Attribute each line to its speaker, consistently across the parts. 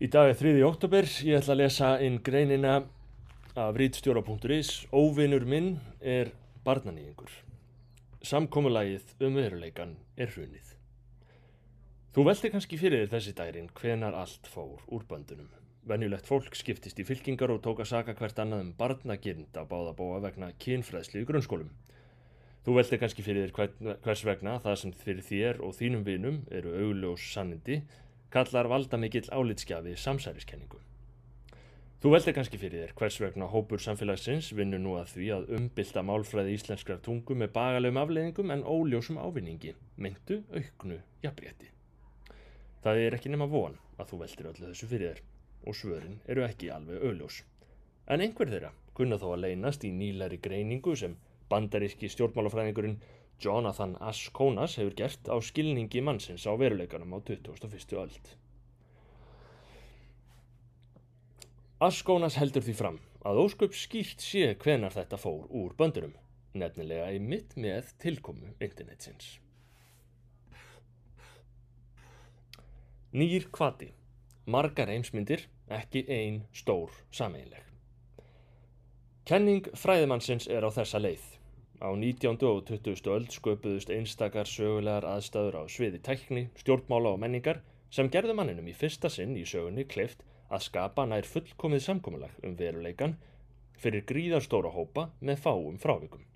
Speaker 1: Í dag er 3. oktober, ég ætla að lesa inn greinina af rítstjóra.is Óvinnur minn er barnanýðingur. Samkommulagið um veruleikan er hrunið. Þú veldi kannski fyrir þér þessi dærin hvenar allt fór úr böndunum. Venjulegt fólk skiptist í fylkingar og tók að saka hvert annað um barnagirnd að báða bóa vegna kynfræðsli í grunnskólum. Þú veldi kannski fyrir þér hvers vegna það sem fyrir þér og þínum vinum eru augljós sannindi kallar valda mikill álitskjafi samsæriskenningu. Þú veldi kannski fyrir þér hvers vegna hópur samfélagsins vinnur nú að því að umbylta málfræði íslenskrar tungu með bagalegum afleiðingum en óljósum ávinningi, myndu auknu jafnrétti. Það er ekki nema von að þú veldir öllu þessu fyrir þér og svörin eru ekki alveg augljós. En einhver þeirra kunna þó að leynast í nýlæri greiningu sem bandaríski stjórnmálafræðingurinn Jonathan Asconas hefur gert á skilningi mannsins á veruleikanum á 2001. öld. Asconas heldur því fram að ósköp skýrt sé hvenar þetta fór úr böndurum, nefnilega í mitt með tilkomu internetsins. Nýr kvati. Margar eimsmyndir, ekki ein stór sameinleg. Kenning fræðimannsins er á þessa leið. Á 19. og 20. öld sköpuðust einstakar sögulegar aðstæður á sviði tækni, stjórnmála og menningar sem gerðu manninum í fyrsta sinn í sögunni kleift að skapa nær fullkomið samkominlag um veruleikan fyrir gríðarstóra hópa með fáum frávikum.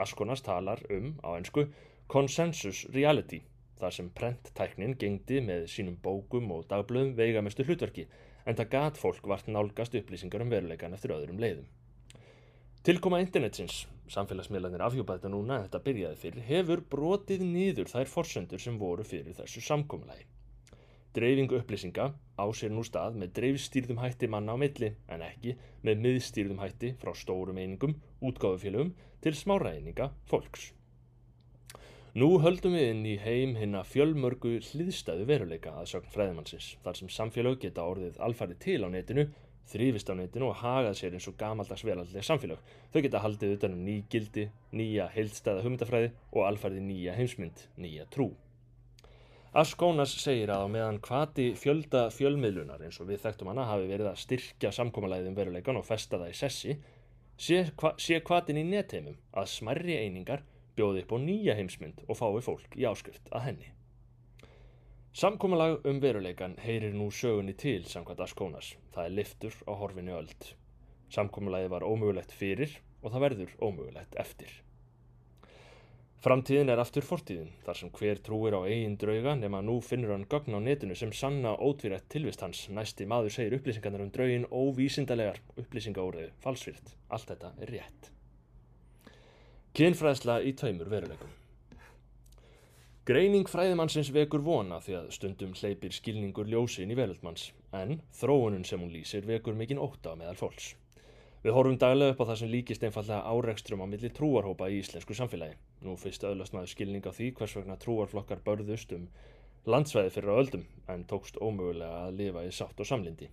Speaker 1: Askonas talar um, á ennsku, consensus reality, þar sem prenttæknin gengdi með sínum bókum og dagblöðum veigamestu hlutverki en það gat fólk vart nálgast upplýsingar um veruleikan eftir öðrum leiðum. Tilkoma internetsins, samfélagsmiðlanir afhjúpa þetta núna en þetta byrjaði fyrir, hefur brotið nýður þær forsendur sem voru fyrir þessu samkomulagi. Dreifingu upplýsinga á sér nú stað með dreifstýrðum hætti manna á milli en ekki með miðstýrðum hætti frá stórum einingum, útgáðufélögum til smáræninga fólks. Nú höldum við inn í heim hinn að fjölmörgu hliðstæðu veruleika að sögn fræðimannsins þar sem samfélag geta orðið alfari til á netinu þrýfist á netinu og hagað sér eins og gamaldags veraldlega samfélag. Þau geta haldið utanum ný gildi, nýja heilstæða hugmyndafræði og alfærði nýja heimsmynd, nýja trú. Askónas segir að á meðan kvati fjölda fjölmiðlunar eins og við þekktum hana hafi verið að styrkja samkómalæðum veruleikan og festa það í sessi, sé, hva, sé kvatin í netheimum að smarri einingar bjóði upp á nýja heimsmynd og fái fólk í áskrift að henni. Samkomalag um veruleikan heyrir nú sögunni til samkvæmt Askónas. Það er liftur á horfinni öld. Samkomalagi var ómögulegt fyrir og það verður ómögulegt eftir. Framtíðin er aftur fortíðin, þar sem hver trúir á eigin drauga nema nú finnur hann gögn á netinu sem sanna ótvírætt tilvist hans. Næsti maður segir upplýsingarnar um draugin óvísindalegar, upplýsingaóriðu, falsvirt. Allt þetta er rétt. Kynfræðsla í taumur veruleikum. Greining fræðimannsins vekur vona því að stundum hleypir skilningur ljósin í veröldmanns, en þróunum sem hún lýsir vekur mikinn óta meðal fólks. Við horfum daglega upp á það sem líkist einfallega árekstrum á milli trúarhópa í íslensku samfélagi. Nú fyrst öðlast maður skilning á því hvers vegna trúarflokkar börðust um landsvæði fyrir á öldum, en tókst ómögulega að lifa í sátt og samlindi.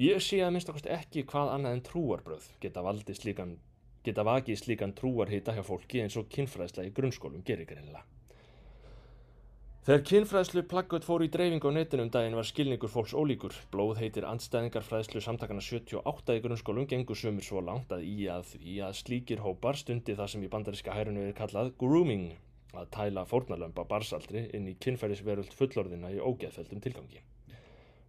Speaker 1: Ég sé að minnst okkast ekki hvað annað en trúarbröð geta, slíkan, geta vakið slíkan trúarhita hjá fólki eins og kynfræðsla í grunnskólum gerir greinlega. Þegar kynfræðslu plaggöt fór í dreifingu á netinu um daginn var skilningur fólks ólíkur. Blóð heitir andstæðingar fræðslu samtakana 78 í grunnskólum gengur sömur svo langt að í að því að slíkir hópar stundi það sem í bandaríska hærunu er kallað grooming, að tæla fórnalömba barsaldri inn í kynfærisveröld fullorðina í ógeðfeldum tilgangi.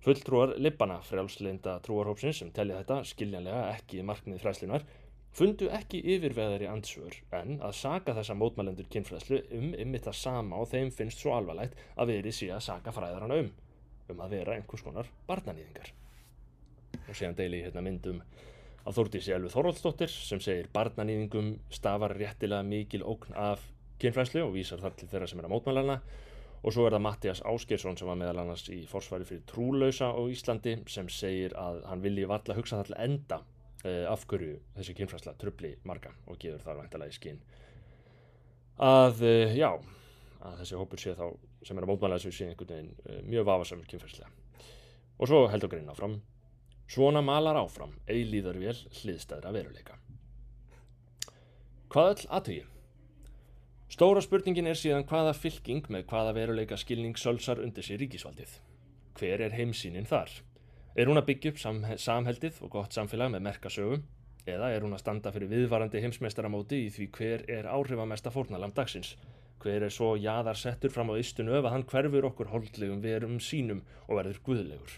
Speaker 1: Fulltrúar lippana frjálslinda trúarhópsins sem telja þetta skiljanlega ekki marknið fræðslunar fundu ekki yfirveðari ansvör en að saga þessa mótmælendur kynfræðslu um ymmið það sama og þeim finnst svo alvarlegt að verið sé að saga fræðarana um, um að vera einhvers konar barnanýðingar. Og séðan deili hérna myndum að Þórtísi Elvi Þorvaldsdóttir sem segir barnanýðingum stafar réttilega mikil ókn af kynfræðslu og vísar þar til þeirra sem er að mótmælana og svo er það Mattias Áskersson sem var meðal annars í forsværi fyrir trúlausa á Íslandi sem segir að hann vilji valla hugsa það til enda uh, af hverju þessi kynfræsla trubli marga og gefur þar vantilega í skinn að uh, já að þessi hópur sé þá sem er að mótmæla þessu sé einhvern veginn uh, mjög vafasamur kynfræsla og svo heldur grein áfram svona malar áfram eilíðar vel hliðstæðra veruleika hvað öll aðtögi Stóra spurningin er síðan hvaða fylking með hvaða veruleika skilning sölsar undir sér ríkisvaldið. Hver er heimsýnin þar? Er hún að byggja upp sam samheldið og gott samfélag með merkasögum eða er hún að standa fyrir viðvarandi heimsmeistaramóti í því hver er áhrifamesta fórnalam dagsins? Hver er svo jaðar settur fram á istunu ef að hann hverfur okkur holdlegum verum sínum og verður guðlegur?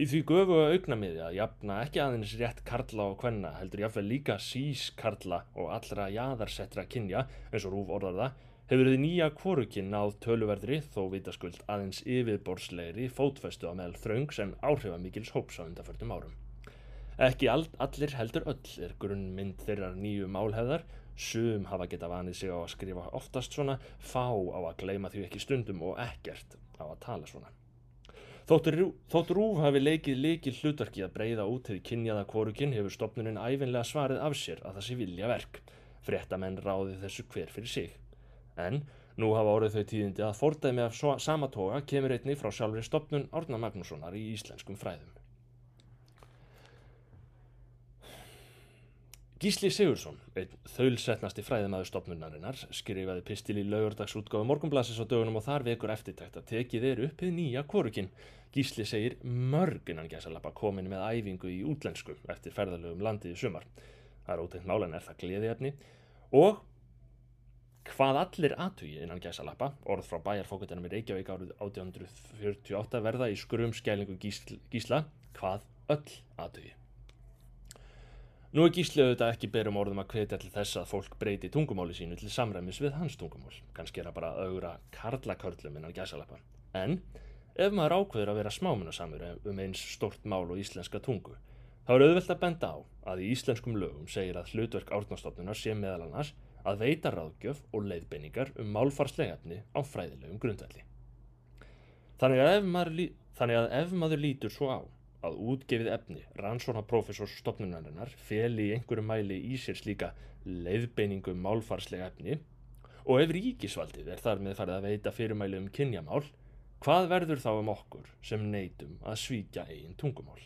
Speaker 1: Í því göfu augnamiði að jafna ekki aðeins rétt karla og kvenna heldur jáfnvel líka sís karla og allra jaðarsettra kynja eins og rúf orðarða hefur þið nýja kvorukinn náð töluverðri þó vitaskuld aðeins yfirborðslegri fótfestu á meðal þraungs en áhrifamikils hóps á undarförnum árum. Ekki all, allir heldur öll er grunnmynd þeirrar nýju málhefðar, sum hafa geta vanið sig á að skrifa oftast svona, fá á að gleima því ekki stundum og ekkert á að tala svona. Þótt Rúf hafi leikið leikið hlutverki að breyða út til kynjaða kvorukinn hefur stopnunin æfinlega svarið af sér að það sé vilja verk. Fréttamenn ráði þessu hver fyrir sig. En nú hafa orðið þau tíðindi að fordæmi af sama toga kemur einni frá sjálfri stopnun Árna Magnússonar í íslenskum fræðum. Gísli Sigursson, einn þaulsetnasti fræðimæður stopnunarinnar, skrifaði pistil í laugurdagsútgáðu morgunblassis á dögunum og þar vekur eftirtækt að tekið er upp við nýja korukinn. Gísli segir mörgunan gæsalappa komin með æfingu í útlensku eftir ferðalögum landið í sumar. Það er ótegnt málan er það gleðiðefni og hvað allir aðtugi innan gæsalappa, orð frá bæjarfókutinum í Reykjavík árið 1848 verða í skrum skælingu Gísla, hvað öll aðtugi. Nú er gísliðu þetta ekki berum orðum að hvetja til þess að fólk breyti tungumáli sínu til samræmis við hans tungumál. Ganski er það bara augra karlakörlum innan gæsalappa. En ef maður ákveður að vera smámunasamur um eins stort mál og íslenska tungu, þá er auðvelt að benda á að í íslenskum lögum segir að hlutverk árnastofnunar sé meðal annars að veita ráðgjöf og leiðbeiningar um málfarslegafni á fræðilegum grundvelli. Þannig þannig að ef maður lítur svo á að útgefið efni rannsónaprófessors stopnunarinnar feli í einhverju mæli í sér slíka leiðbeiningum málfarslega efni og ef ríkisvaldið er þar með farið að veita fyrirmæli um kynjamál, hvað verður þá um okkur sem neytum að svíkja eigin tungumál?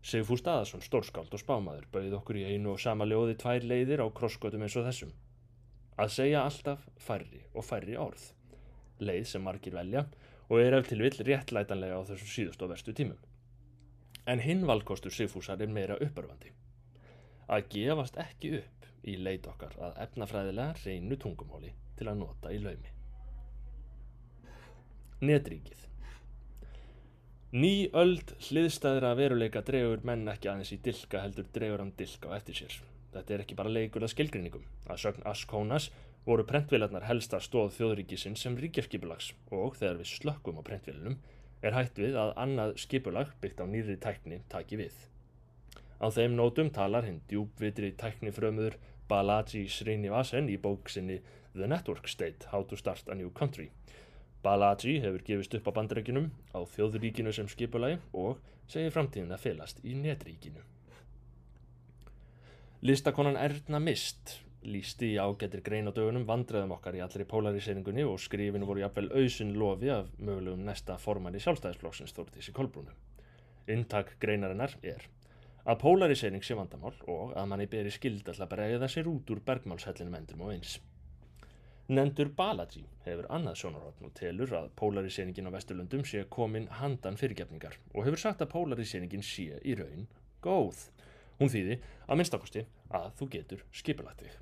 Speaker 1: Sigfúr Staðarsson, stórskáld og spámaður, bauð okkur í einu og sama ljóði tvær leiðir á krosskotum eins og þessum. Að segja alltaf færri og færri orð. Leið sem margir velja og er ef til vill réttlætanlega á þessum síðust og verstu tímum en hinn valkostur Sigfúsar er meira uppörfandi. Að gefast ekki upp í leit okkar að efnafræðilega reynu tungumáli til að nota í laumi. Netríkið Ný öld hliðstæðra veruleika dregur menn ekki aðeins í dilka heldur dregur hann dilka á eftir sér. Þetta er ekki bara leikur að skilgrinningum. Að sögn Askónas voru prentvélarnar helsta stóð þjóðríkisinn sem ríkjarskipulags og þegar við slökkum á prentvélinum er hætt við að annað skipulag byggt á nýri tækni taki við. Á þeim nótum talar hinn djúbvitri tæknifrömuður Balaji Srinivasan í bóksinni The Network State – How to Start a New Country. Balaji hefur gefist upp á bandreikinum á þjóðuríkinu sem skipulagi og segir framtíðin að felast í netríkinu. Listakonan Erna Mist lísti í ágættir grein á dögunum vandræðum okkar í allri polariseringunni og skrifinu voru jafnvel auðsinn lofi af mögulegum næsta forman í sjálfstæðisflokksins Þórtísi Kolbrúnu. Inntak greinarinnar er að polarisering sé vandamál og að manni beri skild alltaf bregða sér út úr bergmálshellinum endum og eins. Nendur Balaji hefur annað sjónarhóttn og telur að polariseringin á Vesturlundum sé komin handan fyrirgefningar og hefur sagt að polariseringin sé í raun góð. Hún þýði að minnstakosti að þú getur skipulagt þig.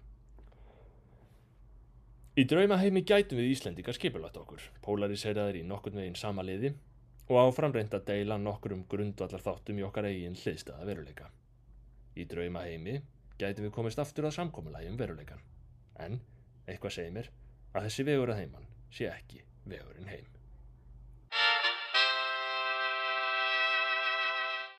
Speaker 1: Í draumaheimi gætum við Íslendingar skipulagt okkur, polariseraðir í nokkurn veginn sama liði og áframreint að deila nokkur um grundvallar þáttum í okkar eigin hliðstæða veruleika. Í draumaheimi gætum við komist aftur að samkominnlægi um veruleikan, en eitthvað segir mér að þessi vegur að heimann sé ekki vegurinn heim.